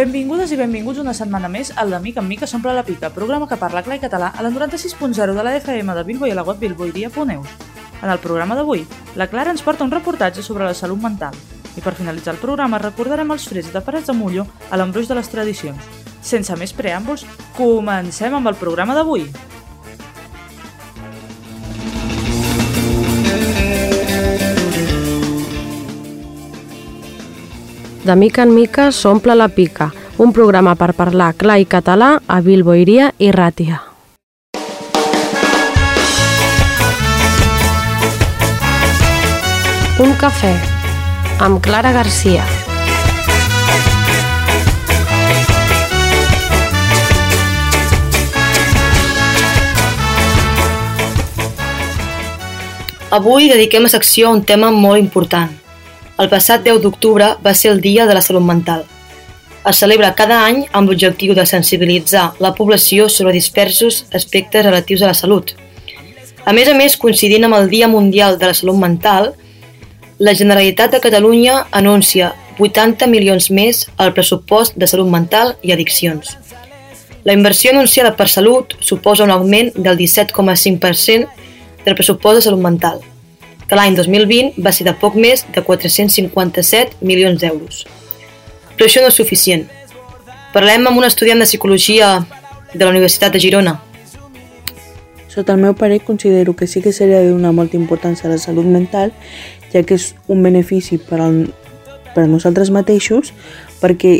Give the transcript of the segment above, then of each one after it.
Benvingudes i benvinguts una setmana més al de Mica en Mica s'omple la pica, programa que parla clar i català a la 96.0 de la FM de Bilbo i a la web bilboidia.eus. En el programa d'avui, la Clara ens porta un reportatge sobre la salut mental. I per finalitzar el programa recordarem els freds de Parets de Mullo a l'embruix de les tradicions. Sense més preàmbuls, comencem amb el programa d'avui. De mica en mica s'omple la pica, un programa per parlar clar i català a Bilboiria i Ràtia. Un cafè amb Clara Garcia. Avui dediquem a secció a un tema molt important. El passat 10 d'octubre va ser el Dia de la Salut Mental. Es celebra cada any amb l'objectiu de sensibilitzar la població sobre dispersos aspectes relatius a la salut. A més a més, coincidint amb el Dia Mundial de la Salut Mental, la Generalitat de Catalunya anuncia 80 milions més al pressupost de salut mental i addiccions. La inversió anunciada per Salut suposa un augment del 17,5% del pressupost de salut mental, que l'any 2020 va ser de poc més de 457 milions d'euros. Però això no és suficient. Parlem amb un estudiant de psicologia de la Universitat de Girona. Sota el meu parer, considero que sí que seria donar molta importància a la salut mental, ja que és un benefici per, al, per a nosaltres mateixos, perquè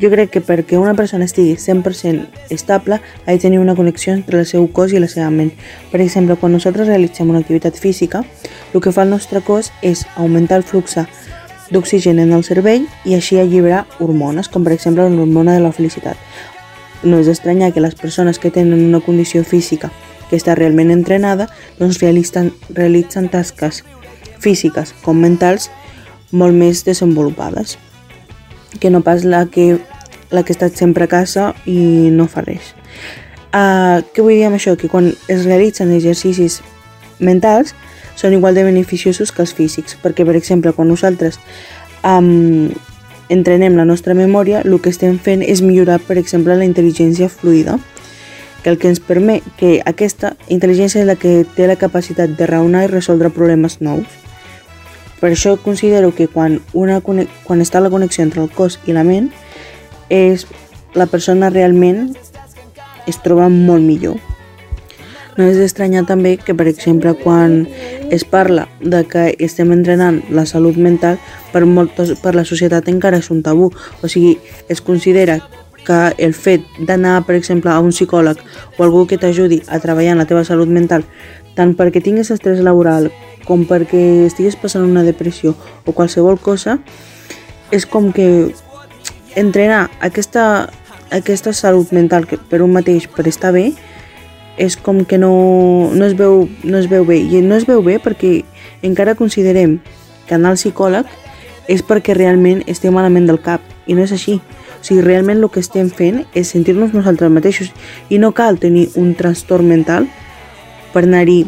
jo crec que perquè una persona estigui 100% estable ha de tenir una connexió entre el seu cos i la seva ment. Per exemple, quan nosaltres realitzem una activitat física, el que fa el nostre cos és augmentar el flux d'oxigen en el cervell i així alliberar hormones, com per exemple l'hormona de la felicitat. No és d'estranyar que les persones que tenen una condició física que està realment entrenada doncs realitzen, realitzen tasques físiques com mentals molt més desenvolupades que no pas la que, la que està sempre a casa i no fa res. Uh, què vull dir amb això? Que quan es realitzen exercicis mentals són igual de beneficiosos que els físics, perquè per exemple quan nosaltres um, entrenem la nostra memòria, el que estem fent és millorar per exemple la intel·ligència fluida, que el que ens permet que aquesta intel·ligència és la que té la capacitat de raonar i resoldre problemes nous. Per això considero que quan, una, quan està la connexió entre el cos i la ment, és, la persona realment es troba molt millor. No és d'estranyar també que, per exemple, quan es parla de que estem entrenant la salut mental, per, moltes, per la societat encara és un tabú. O sigui, es considera que el fet d'anar, per exemple, a un psicòleg o algú que t'ajudi a treballar en la teva salut mental, tant perquè tinguis estrès laboral com perquè estigues passant una depressió o qualsevol cosa, és com que entrenar aquesta, aquesta salut mental que per un mateix per estar bé és com que no, no, es veu, no es veu bé. I no es veu bé perquè encara considerem que anar al psicòleg és perquè realment estem malament del cap. I no és així. O sigui, realment el que estem fent és sentir-nos nosaltres mateixos i no cal tenir un trastorn mental per anar-hi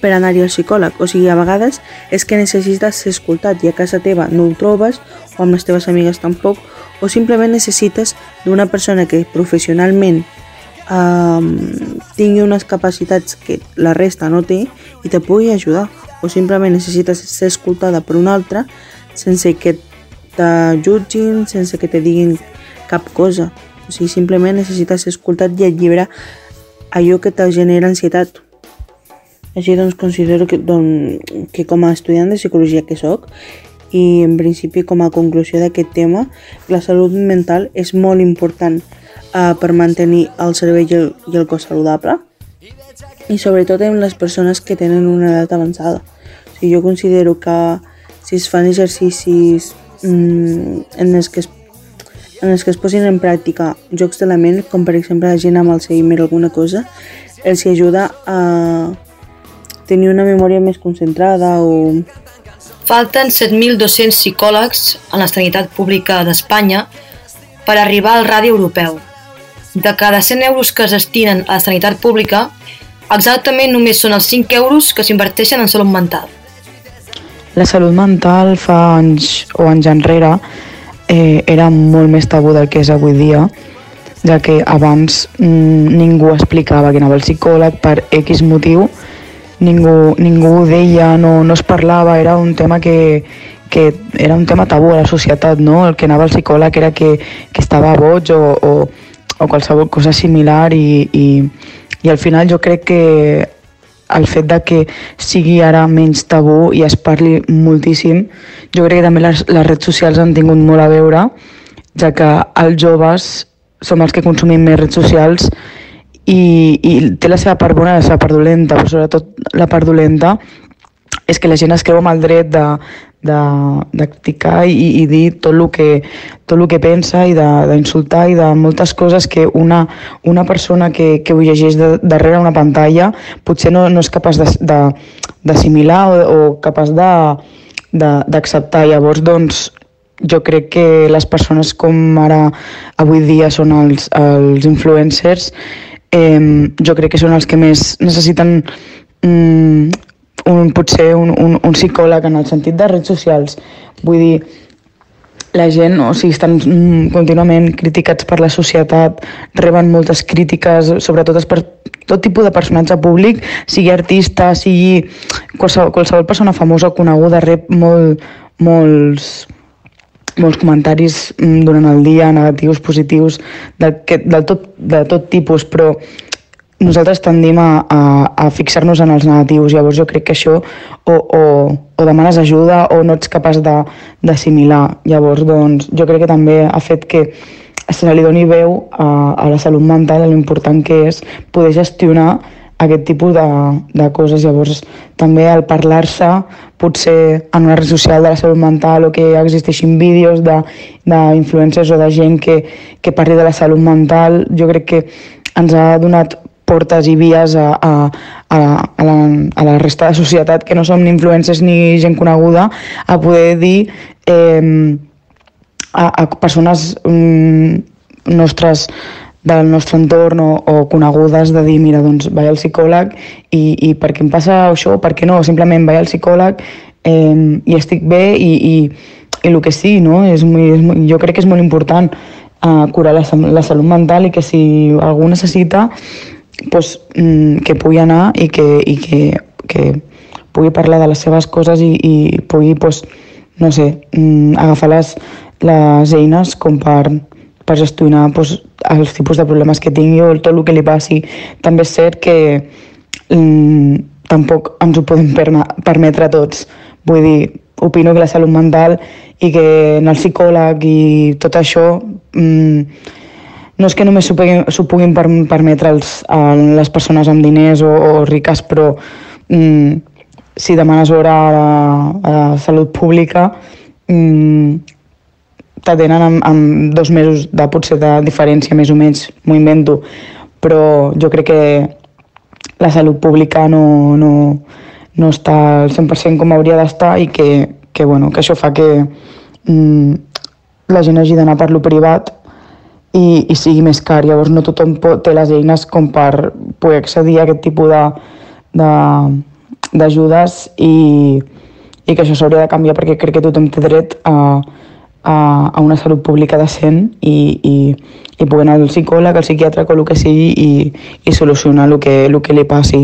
per anar-hi al psicòleg. O sigui, a vegades és que necessites ser escoltat i a casa teva no ho trobes o amb les teves amigues tampoc o simplement necessites d'una persona que professionalment um, tingui unes capacitats que la resta no té i te pugui ajudar o simplement necessites ser escoltada per un altre sense que te jutgin, sense que te diguin cap cosa. O sigui, simplement necessites ser escoltat i alliberar allò que te genera ansietat. Així doncs considero que, doncs, que com a estudiant de psicologia que sóc i en principi com a conclusió d'aquest tema, la salut mental és molt important uh, per mantenir el cervell i el, i el cos saludable i sobretot en les persones que tenen una edat avançada. O sigui, jo considero que si es fan exercicis mm, en, els que es, en els que es posin en pràctica jocs de la ment, com per exemple la gent amb Alzheimer o alguna cosa, els ajuda a tenir una memòria més concentrada o... Falten 7.200 psicòlegs en la sanitat pública d'Espanya per arribar al radi europeu. De cada 100 euros que es destinen a la sanitat pública, exactament només són els 5 euros que s'inverteixen en salut mental. La salut mental fa anys o anys enrere eh, era molt més tabú del que és avui dia, ja que abans mm, ningú explicava que anava al psicòleg per X motiu, ningú, ningú ho deia, no, no es parlava, era un tema que, que era un tema tabú a la societat, no? El que anava al psicòleg era que, que estava boig o, o, o qualsevol cosa similar i, i, i al final jo crec que el fet de que sigui ara menys tabú i es parli moltíssim, jo crec que també les, les redes socials han tingut molt a veure, ja que els joves som els que consumim més redes socials i, i té la seva part bona i la seva part dolenta, però sobretot la part dolenta és que la gent es creu amb el dret de, de, de criticar i, i dir tot el que, tot el que pensa i d'insultar i de moltes coses que una, una persona que, que ho llegeix de, darrere una pantalla potser no, no és capaç d'assimilar o, o capaç d'acceptar. Llavors, doncs, jo crec que les persones com ara avui dia són els, els influencers, eh, jo crec que són els que més necessiten mm, un, potser un, un, un psicòleg en el sentit de redes socials. Vull dir, la gent, o sigui, estan mm, contínuament criticats per la societat, reben moltes crítiques, sobretot per tot tipus de personatge públic, sigui artista, sigui qualsevol, qualsevol persona famosa o coneguda, rep molt, molts, molts comentaris mm, durant el dia, negatius, positius, del, que, del tot, de tot tipus, però nosaltres tendim a, a, a fixar-nos en els negatius, llavors jo crec que això o, o, o demanes ajuda o no ets capaç d'assimilar. Llavors, doncs, jo crec que també ha fet que se li doni veu a, a la salut mental, l'important que és poder gestionar aquest tipus de, de coses. Llavors, també al parlar-se, potser en una red social de la salut mental o que existeixin vídeos d'influencers o de gent que, que parli de la salut mental, jo crec que ens ha donat portes i vies a, a, a, a, la, a la resta de societat que no som ni influencers ni gent coneguda a poder dir eh, a, a persones mm, nostres del nostre entorn o, o conegudes de dir, mira, doncs vaig al psicòleg i, i per què em passa això, per què no, simplement vaig al psicòleg eh, i estic bé i, i, i el que sí, no? És, és, jo crec que és molt important eh, curar la, la salut mental i que si algú necessita pues, mm, que pugui anar i que, i que, que pugui parlar de les seves coses i, i pugui, pues, no sé, mm, agafar les, les eines com per, per gestionar pues, els tipus de problemes que tingui o tot el que li passi. També és cert que mm, tampoc ens ho podem permetre tots. Vull dir, opino que la salut mental i que en el psicòleg i tot això mm, no és que només s'ho puguin, puguin per, permetre els, les persones amb diners o, o riques, però mm, si demanes hora a a salut pública mm, t'atenen amb, amb dos mesos de potser de diferència més o menys, m'ho invento, però jo crec que la salut pública no, no, no està al 100% com hauria d'estar i que, que, bueno, que això fa que mm, la gent hagi d'anar per lo privat i, i sigui més car. Llavors no tothom pot, té les eines com per poder accedir a aquest tipus d'ajudes i, i que això s'hauria de canviar perquè crec que tothom té dret a, a, a una salut pública decent i, i, i poder anar al psicòleg, al psiquiatre, o el que sigui i, i solucionar el que, el que li passi.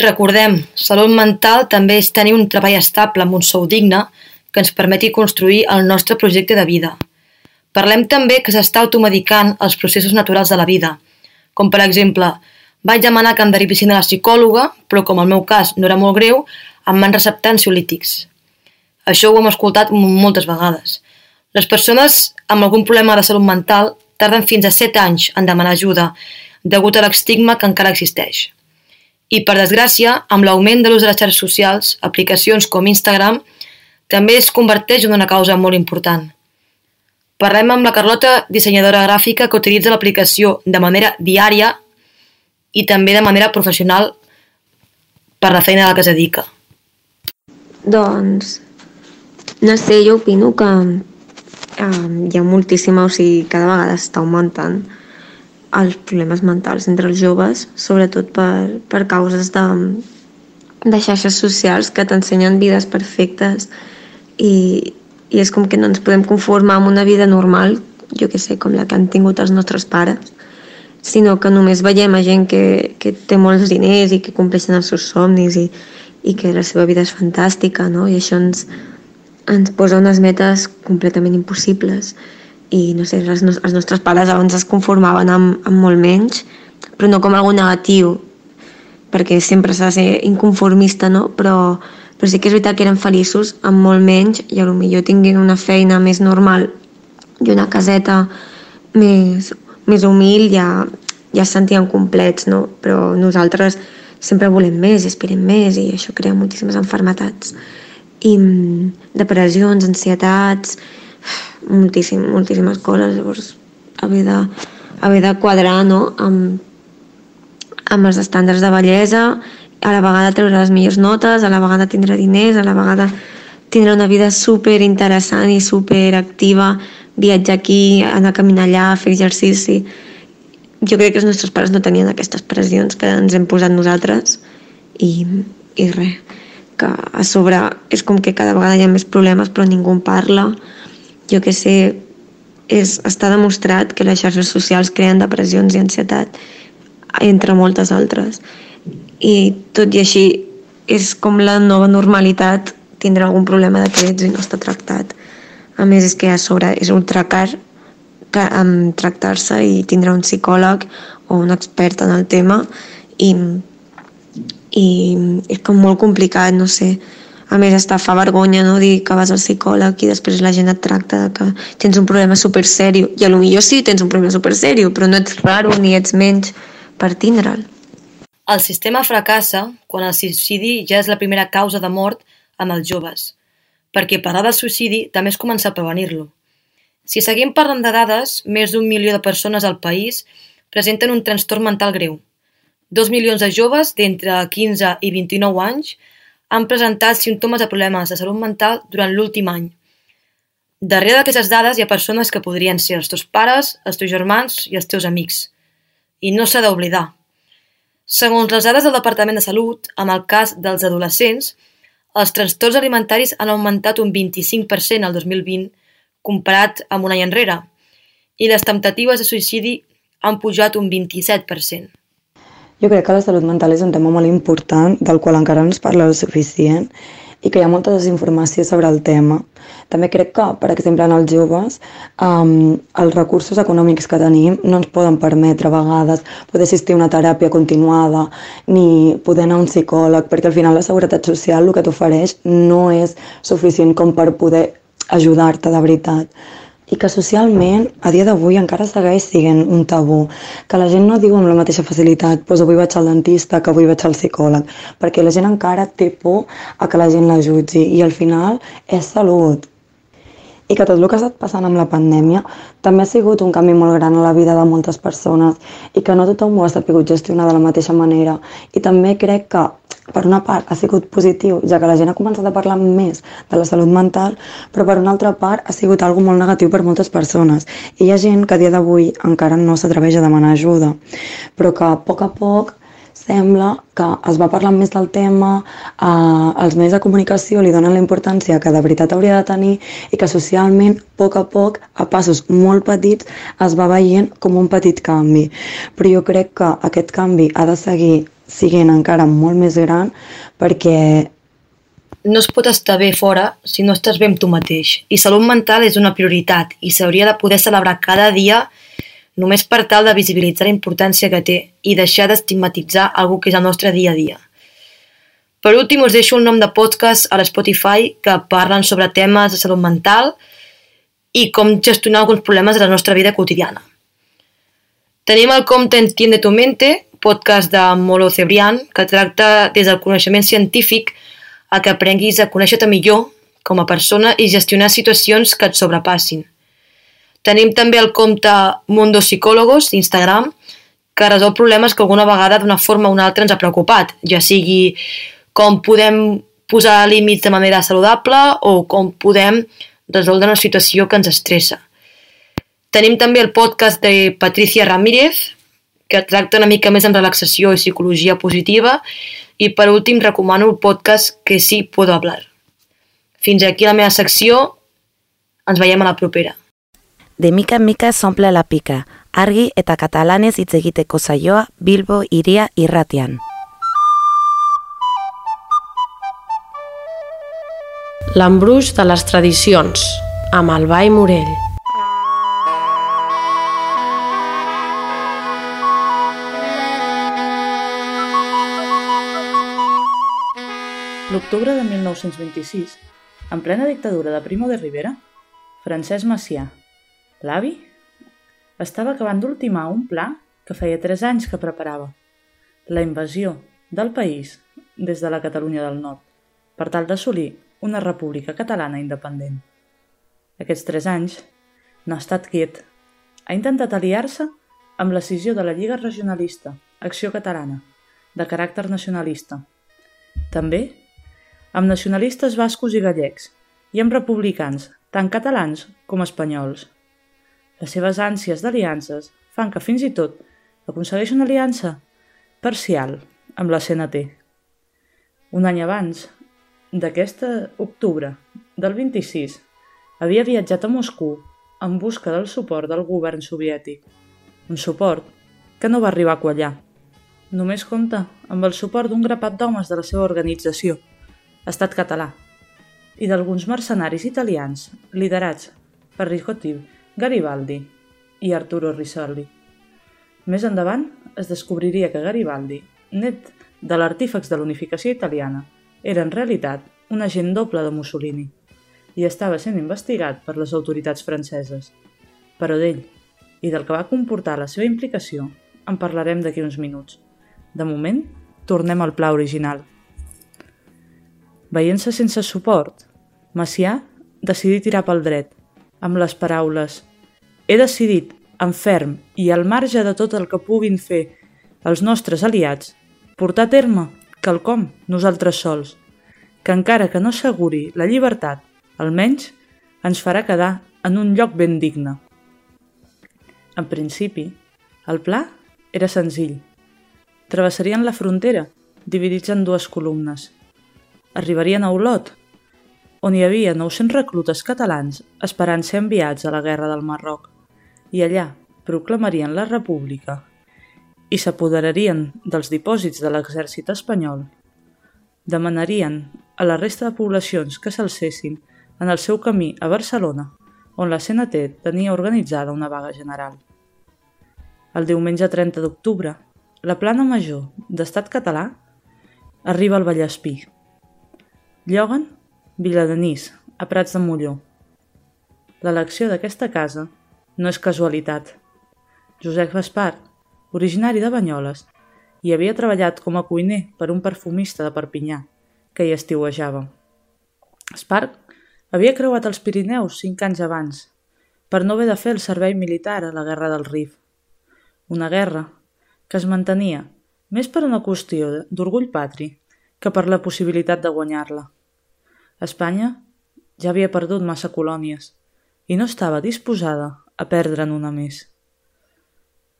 Recordem, salut mental també és tenir un treball estable amb un sou digne que ens permeti construir el nostre projecte de vida. Parlem també que s'està automedicant els processos naturals de la vida, com per exemple, vaig demanar que em derivessin a la psicòloga, però com el meu cas no era molt greu, em van receptar ansiolítics. Això ho hem escoltat moltes vegades. Les persones amb algun problema de salut mental tarden fins a 7 anys en demanar ajuda, degut a l'estigma que encara existeix. I, per desgràcia, amb l'augment de l'ús de les xarxes socials, aplicacions com Instagram, també es converteix en una causa molt important – Parlem amb la Carlota, dissenyadora gràfica que utilitza l'aplicació de manera diària i també de manera professional per la feina a la que es dedica. Doncs, no sé, jo opino que eh, hi ha moltíssima, o sigui, cada vegada està augmentant els problemes mentals entre els joves, sobretot per, per causes de, de xarxes socials que t'ensenyen vides perfectes i, i és com que no ens podem conformar amb una vida normal, jo que sé, com la que han tingut els nostres pares, sinó que només veiem a gent que, que té molts diners i que compleixen els seus somnis i, i que la seva vida és fantàstica, no? I això ens, ens posa unes metes completament impossibles i no sé, els, els nostres pares abans es conformaven amb, amb molt menys, però no com algo negatiu, perquè sempre s'ha de ser inconformista, no? Però, però sí que és veritat que eren feliços amb molt menys i a lo millor tinguin una feina més normal i una caseta més, més humil ja, ja es sentien complets, no? Però nosaltres sempre volem més i aspirem més i això crea moltíssimes enfermetats i mm, depressions, ansietats, moltíssim, moltíssimes coses, llavors haver de, haver de quadrar no? amb, amb els estàndards de bellesa, a la vegada treure les millors notes, a la vegada tindre diners, a la vegada tindre una vida super interessant i super activa, viatjar aquí, anar a caminar allà, fer exercici. Jo crec que els nostres pares no tenien aquestes pressions que ens hem posat nosaltres i, i res, que a sobre és com que cada vegada hi ha més problemes però ningú en parla, jo que sé, és, està demostrat que les xarxes socials creen depressions i ansietat, entre moltes altres. I tot i així és com la nova normalitat tindrà algun problema d'aquests i no està tractat. A més, és que a sobre és ultracar que, um, tractar-se i tindrà un psicòleg o un expert en el tema i, i és com molt complicat, no sé, a més està fa vergonya no? dir que vas al psicòleg i després la gent et tracta de que tens un problema super sèrio i a lo millor sí tens un problema super sèrio però no ets raro ni ets menys per tindre'l. El sistema fracassa quan el suïcidi ja és la primera causa de mort amb els joves, perquè parlar del suïcidi també és començar a prevenir-lo. Si seguim parlant de dades, més d'un milió de persones al país presenten un trastorn mental greu. Dos milions de joves d'entre 15 i 29 anys han presentat símptomes de problemes de salut mental durant l'últim any. Darrere d'aquestes dades hi ha persones que podrien ser els teus pares, els teus germans i els teus amics. I no s'ha d'oblidar. Segons les dades del Departament de Salut, amb el cas dels adolescents, els trastorns alimentaris han augmentat un 25% al 2020 comparat amb un any enrere i les temptatives de suïcidi han pujat un 27%. Jo crec que la salut mental és un tema molt important, del qual encara no es parla el suficient i que hi ha molta desinformació sobre el tema. També crec que, per exemple, en els joves, um, els recursos econòmics que tenim no ens poden permetre a vegades poder assistir a una teràpia continuada ni poder anar a un psicòleg, perquè al final la seguretat social el que t'ofereix no és suficient com per poder ajudar-te de veritat i que socialment a dia d'avui encara segueix sent un tabú, que la gent no diu amb la mateixa facilitat doncs avui vaig al dentista que avui vaig al psicòleg, perquè la gent encara té por a que la gent la jutgi i al final és salut. I que tot el que ha estat passant amb la pandèmia també ha sigut un canvi molt gran a la vida de moltes persones i que no tothom ho ha sabut gestionar de la mateixa manera. I també crec que per una part ha sigut positiu, ja que la gent ha començat a parlar més de la salut mental, però per una altra part ha sigut algo molt negatiu per moltes persones. I hi ha gent que a dia d'avui encara no s'atreveix a demanar ajuda, però que a poc a poc sembla que es va parlant més del tema, eh, els medis de comunicació li donen la importància que de veritat hauria de tenir i que socialment, a poc a poc, a passos molt petits, es va veient com un petit canvi. Però jo crec que aquest canvi ha de seguir siguin encara molt més gran perquè no es pot estar bé fora si no estàs bé amb tu mateix. I salut mental és una prioritat i s'hauria de poder celebrar cada dia només per tal de visibilitzar la importància que té i deixar d'estigmatitzar algú que és el nostre dia a dia. Per últim, us deixo un nom de podcast a l'Spotify que parlen sobre temes de salut mental i com gestionar alguns problemes de la nostra vida quotidiana. Tenim el compte Entiende tu mente, podcast de Molo Cebrián, que tracta des del coneixement científic a que aprenguis a conèixer-te millor com a persona i gestionar situacions que et sobrepassin. Tenim també el compte Mundo Psicólogos d'Instagram, que resol problemes que alguna vegada d'una forma o una altra ens ha preocupat, ja sigui com podem posar límits de manera saludable o com podem resoldre una situació que ens estressa. Tenim també el podcast de Patricia Ramírez, que tracta una mica més en relaxació i psicologia positiva. I per últim recomano el podcast Que sí puedo hablar. Fins aquí la meva secció Ens veiem a la propera. De mica en mica s'omple la pica, argi eta katalanez hitz egiteko saioa Bilbo iria irratian. L'embruix de les tradicions, amb el Ball Morell. L'octubre de 1926, en plena dictadura de Primo de Rivera, Francesc Macià, l'avi, estava acabant d'ultimar un pla que feia tres anys que preparava, la invasió del país des de la Catalunya del Nord, per tal d'assolir una república catalana independent. Aquests tres anys no ha estat quiet. Ha intentat aliar-se amb l'escissió de la Lliga Regionalista, Acció Catalana, de caràcter nacionalista. També amb nacionalistes bascos i gallecs, i amb republicans, tant catalans com espanyols. Les seves ànsies d'aliances fan que fins i tot aconsegueix una aliança parcial amb la CNT. Un any abans d'aquesta octubre del 26 havia viatjat a Moscou en busca del suport del govern soviètic, un suport que no va arribar a quallar. Només compta amb el suport d'un grapat d'homes de la seva organització – estat català, i d'alguns mercenaris italians liderats per Ricotti Garibaldi i Arturo Risolli. Més endavant es descobriria que Garibaldi, net de l'artífex de l'unificació italiana, era en realitat un agent doble de Mussolini i estava sent investigat per les autoritats franceses. Però d'ell i del que va comportar la seva implicació en parlarem d'aquí uns minuts. De moment, tornem al pla original. Veient-se sense suport, Macià decidí tirar pel dret, amb les paraules «He decidit, en ferm i al marge de tot el que puguin fer els nostres aliats, portar a terme quelcom nosaltres sols, que encara que no asseguri la llibertat, almenys ens farà quedar en un lloc ben digne. En principi, el pla era senzill. Travessarien la frontera, dividits en dues columnes, arribarien a Olot, on hi havia 900 reclutes catalans esperant ser enviats a la Guerra del Marroc, i allà proclamarien la República i s'apoderarien dels dipòsits de l'exèrcit espanyol. Demanarien a la resta de poblacions que s'alcessin en el seu camí a Barcelona, on la CNT tenia organitzada una vaga general. El diumenge 30 d'octubre, la plana major d'estat català arriba al Vallespí, Lloguen, Viladenis, a Prats de Molló. L'elecció d'aquesta casa no és casualitat. Josep Gaspar, originari de Banyoles, hi havia treballat com a cuiner per un perfumista de Perpinyà, que hi estiuejava. Spark havia creuat els Pirineus cinc anys abans, per no haver de fer el servei militar a la Guerra del Rif. Una guerra que es mantenia més per una qüestió d'orgull patri que per la possibilitat de guanyar-la. Espanya ja havia perdut massa colònies i no estava disposada a perdre'n una més.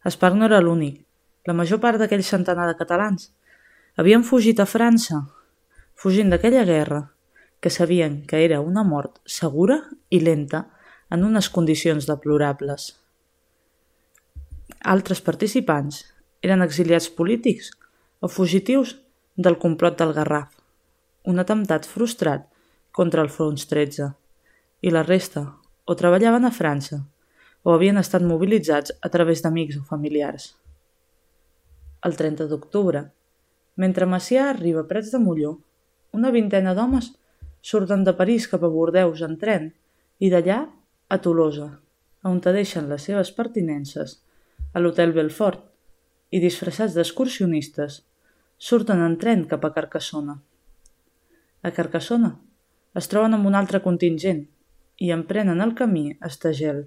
Esparc no era l'únic. La major part d'aquell centenar de catalans havien fugit a França, fugint d'aquella guerra que sabien que era una mort segura i lenta en unes condicions deplorables. Altres participants eren exiliats polítics o fugitius del complot del Garraf, un atemptat frustrat contra el Frons 13, i la resta o treballaven a França o havien estat mobilitzats a través d'amics o familiars. El 30 d'octubre, mentre Macià arriba a Prats de Molló, una vintena d'homes surten de París cap a Bordeus en tren i d'allà a Tolosa, on te deixen les seves pertinences a l'Hotel Belfort i disfressats d'excursionistes surten en tren cap a Carcassona. A Carcassona es troben amb un altre contingent i emprenen el camí a Estagel,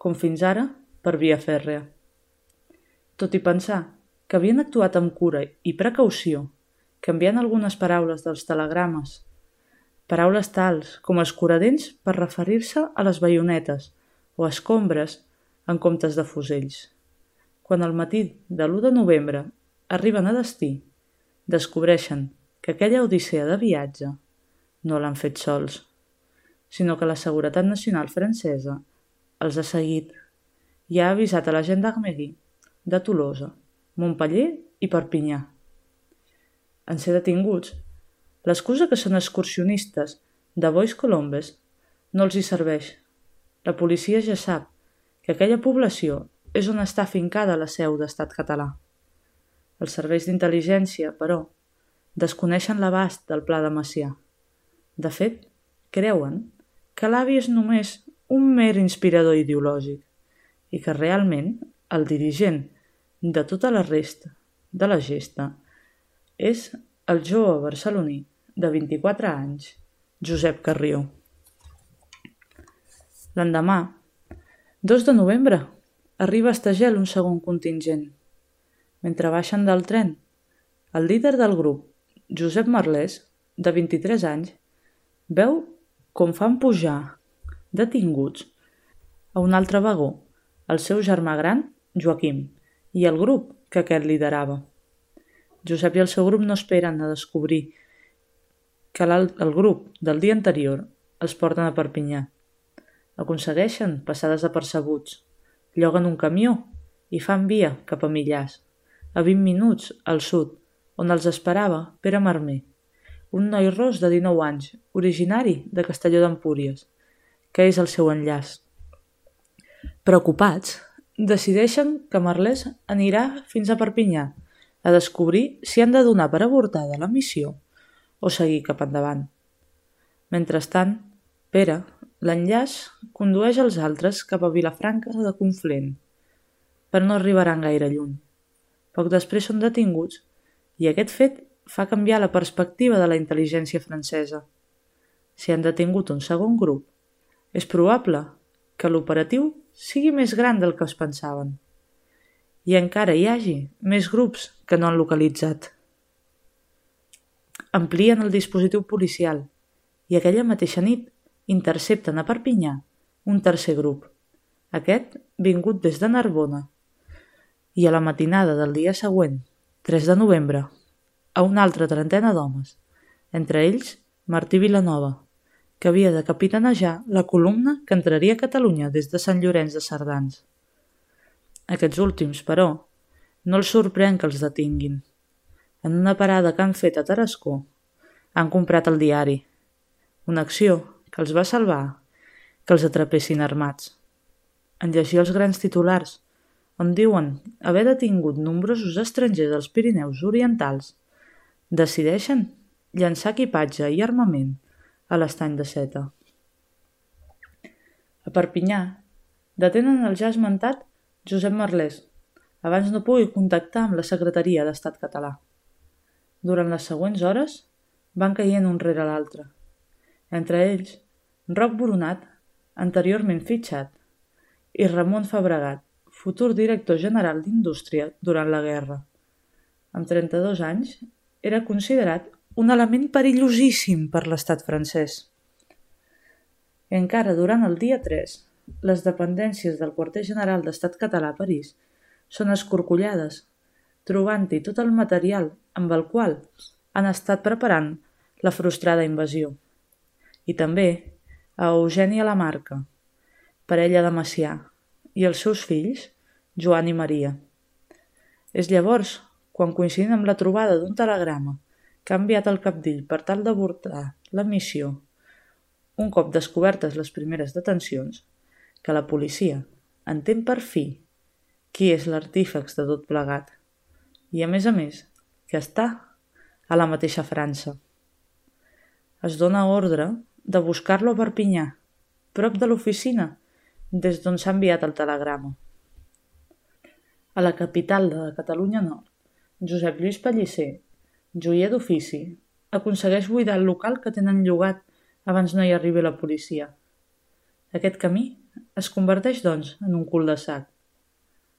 com fins ara per via fèrrea. Tot i pensar que havien actuat amb cura i precaució, canviant algunes paraules dels telegrames, paraules tals com escuradents per referir-se a les baionetes o escombres en comptes de fusells. Quan al matí de l'1 de novembre arriben a destí, descobreixen que aquella odissea de viatge no l'han fet sols. sinó que la Seguretat Nacional francesa els ha seguit i ha avisat a la gendarmerie de Tolosa, Montpellier i Perpinyà. En ser detinguts, l'excusa que són excursionistes de Bois Colombes no els hi serveix. La policia ja sap que aquella població és on està fincada la seu d'estat català. Els serveis d'intel·ligència, però, desconeixen l'abast del pla de Macià. De fet, creuen que l'avi és només un mer inspirador ideològic i que realment el dirigent de tota la resta de la gesta és el jove barceloní de 24 anys, Josep Carrió. L'endemà, 2 de novembre, arriba a Estagel un segon contingent. Mentre baixen del tren, el líder del grup, Josep Marlès, de 23 anys, veu com fan pujar detinguts a un altre vagó el seu germà gran, Joaquim, i el grup que aquest liderava. Josep i el seu grup no esperen a descobrir que el grup del dia anterior els porten a Perpinyà. Aconsegueixen passar desapercebuts, lloguen un camió i fan via cap a Millàs, a 20 minuts al sud, on els esperava Pere Marmer, un noi ros de 19 anys, originari de Castelló d'Empúries, que és el seu enllaç. Preocupats, decideixen que Marlès anirà fins a Perpinyà a descobrir si han de donar per avortada la missió o seguir cap endavant. Mentrestant, Pere, l'enllaç, condueix els altres cap a Vilafranca de Conflent, però no arribaran gaire lluny. Poc després són detinguts i aquest fet fa canviar la perspectiva de la intel·ligència francesa. Si han detingut un segon grup, és probable que l'operatiu sigui més gran del que es pensaven i encara hi hagi més grups que no han localitzat. Amplien el dispositiu policial i aquella mateixa nit intercepten a Perpinyà un tercer grup, aquest vingut des de Narbona, i a la matinada del dia següent, 3 de novembre, a una altra trentena d'homes, entre ells Martí Vilanova, que havia de capitanejar la columna que entraria a Catalunya des de Sant Llorenç de Cerdans. Aquests últims, però, no els sorprèn que els detinguin. En una parada que han fet a Tarascó, han comprat el diari, una acció que els va salvar que els atrapessin armats. En llegir els grans titulars, on diuen haver detingut nombrosos estrangers als Pirineus Orientals, decideixen llançar equipatge i armament a l'estany de Seta. A Perpinyà detenen el ja esmentat Josep Marlès, abans no pugui contactar amb la Secretaria d'Estat català. Durant les següents hores van caient un rere l'altre. Entre ells, Roc Boronat, anteriorment fitxat, i Ramon Fabregat, futur director general d'Indústria durant la guerra. Amb 32 anys, era considerat un element perillosíssim per l'estat francès. Encara durant el dia 3, les dependències del quarter general d'estat català a París són escorcollades, trobant-hi tot el material amb el qual han estat preparant la frustrada invasió. I també a Eugènia Lamarca, parella de Macià, i els seus fills, Joan i Maria. És llavors quan coincidint amb la trobada d'un telegrama que ha enviat el capdill per tal d'avortar la missió, un cop descobertes les primeres detencions, que la policia entén per fi qui és l'artífex de tot plegat i, a més a més, que està a la mateixa França. Es dona ordre de buscar-lo a Perpinyà, prop de l'oficina des d'on s'ha enviat el telegrama. A la capital de Catalunya Nord, Josep Lluís Pellicer joier d'ofici, aconsegueix buidar el local que tenen llogat abans no hi arribi la policia. Aquest camí es converteix, doncs, en un cul de sac.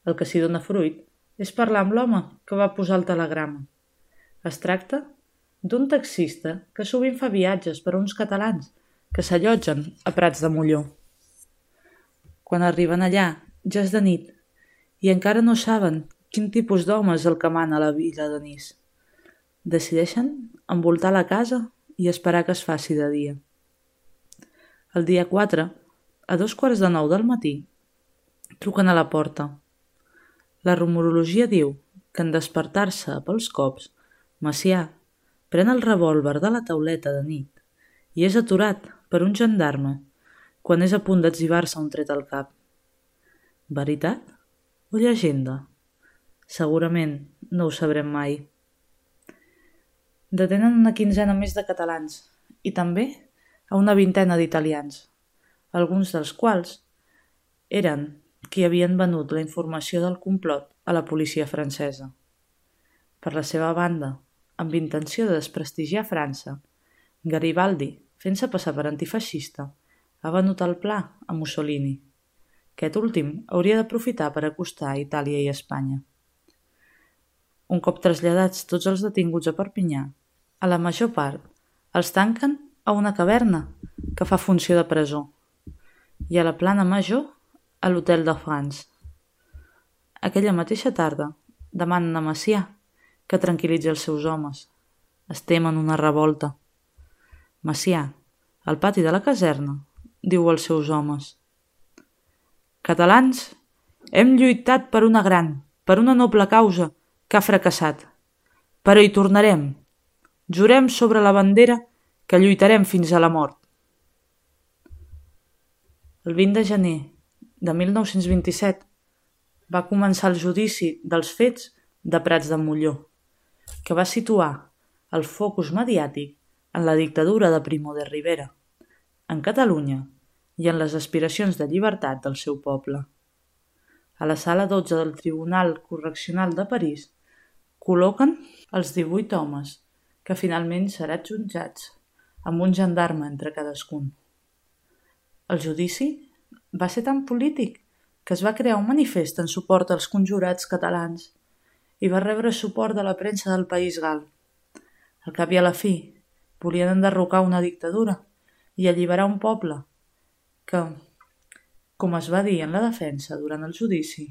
El que s'hi dona fruit és parlar amb l'home que va posar el telegrama. Es tracta d'un taxista que sovint fa viatges per a uns catalans que s'allotgen a Prats de Molló. Quan arriben allà, ja és de nit, i encara no saben quin tipus d'home és el que mana a la vila de Nis. Decideixen envoltar la casa i esperar que es faci de dia. El dia 4, a dos quarts de nou del matí, truquen a la porta. La rumorologia diu que en despertar-se pels cops, Macià pren el revòlver de la tauleta de nit i és aturat per un gendarme quan és a punt d'etzibar-se un tret al cap. Veritat o llegenda? Segurament no ho sabrem mai. Detenen una quinzena més de catalans i també a una vintena d'italians, alguns dels quals eren qui havien venut la informació del complot a la policia francesa. Per la seva banda, amb intenció de desprestigiar França, Garibaldi, fent-se passar per antifeixista, ha venut el pla a Mussolini. Aquest últim hauria d'aprofitar per acostar a Itàlia i Espanya. Un cop traslladats tots els detinguts a Perpinyà, a la major part els tanquen a una caverna que fa funció de presó i a la plana major a l'Hotel de France. Aquella mateixa tarda demanen a Macià que tranquil·litzi els seus homes. Es temen una revolta. Macià, al pati de la caserna, diu als seus homes. Catalans, hem lluitat per una gran, per una noble causa que ha fracassat. Però hi tornarem. Jurem sobre la bandera que lluitarem fins a la mort. El 20 de gener de 1927 va començar el judici dels fets de Prats de Molló, que va situar el focus mediàtic en la dictadura de Primo de Rivera, en Catalunya i en les aspiracions de llibertat del seu poble. A la sala 12 del Tribunal Correccional de París col·loquen els 18 homes que finalment seran jutjats amb un gendarme entre cadascun. El judici va ser tan polític que es va crear un manifest en suport als conjurats catalans i va rebre suport de la premsa del País Gal. Al cap i a la fi, volien enderrocar una dictadura i alliberar un poble que, com es va dir en la defensa durant el judici,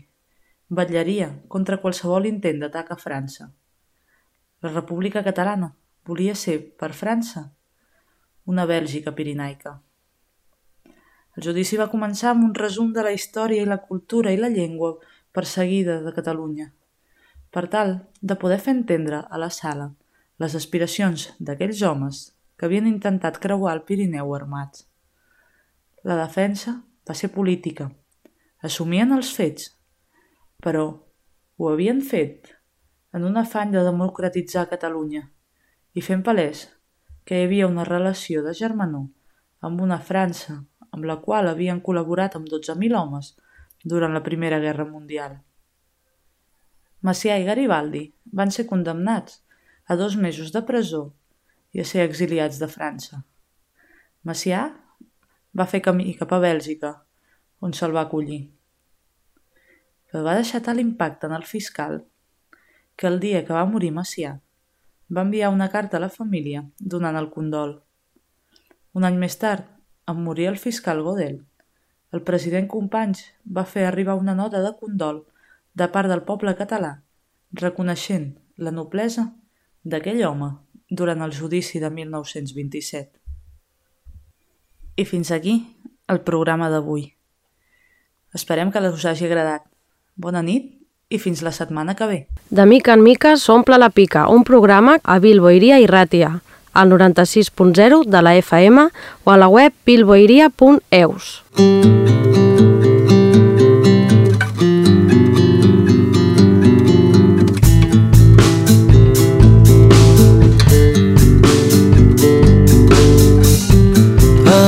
vetllaria contra qualsevol intent d'atac a França. La República Catalana volia ser, per França, una Bèlgica pirinaica. El judici va començar amb un resum de la història i la cultura i la llengua perseguida de Catalunya, per tal de poder fer entendre a la sala les aspiracions d'aquells homes que havien intentat creuar el Pirineu armats. La defensa va ser política. Assumien els fets, però ho havien fet en un afany de democratitzar Catalunya i fent palès que hi havia una relació de germanor amb una França amb la qual havien col·laborat amb 12.000 homes durant la Primera Guerra Mundial. Macià i Garibaldi van ser condemnats a dos mesos de presó i a ser exiliats de França. Macià va fer camí cap a Bèlgica, on se'l va acollir. Però va deixar tal impacte en el fiscal que el dia que va morir Macià va enviar una carta a la família donant el condol. Un any més tard, en morir el fiscal Godel, el president Companys va fer arribar una nota de condol de part del poble català, reconeixent la noblesa d'aquell home durant el judici de 1927. I fins aquí el programa d'avui. Esperem que us hagi agradat. Bona nit i fins la setmana que ve. De mica en mica s'omple la pica, un programa a Bilboiria i Ràtia, al 96.0 de la FM o a la web bilboiria.eus.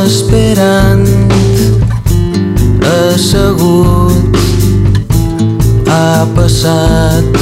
esperant assegut ha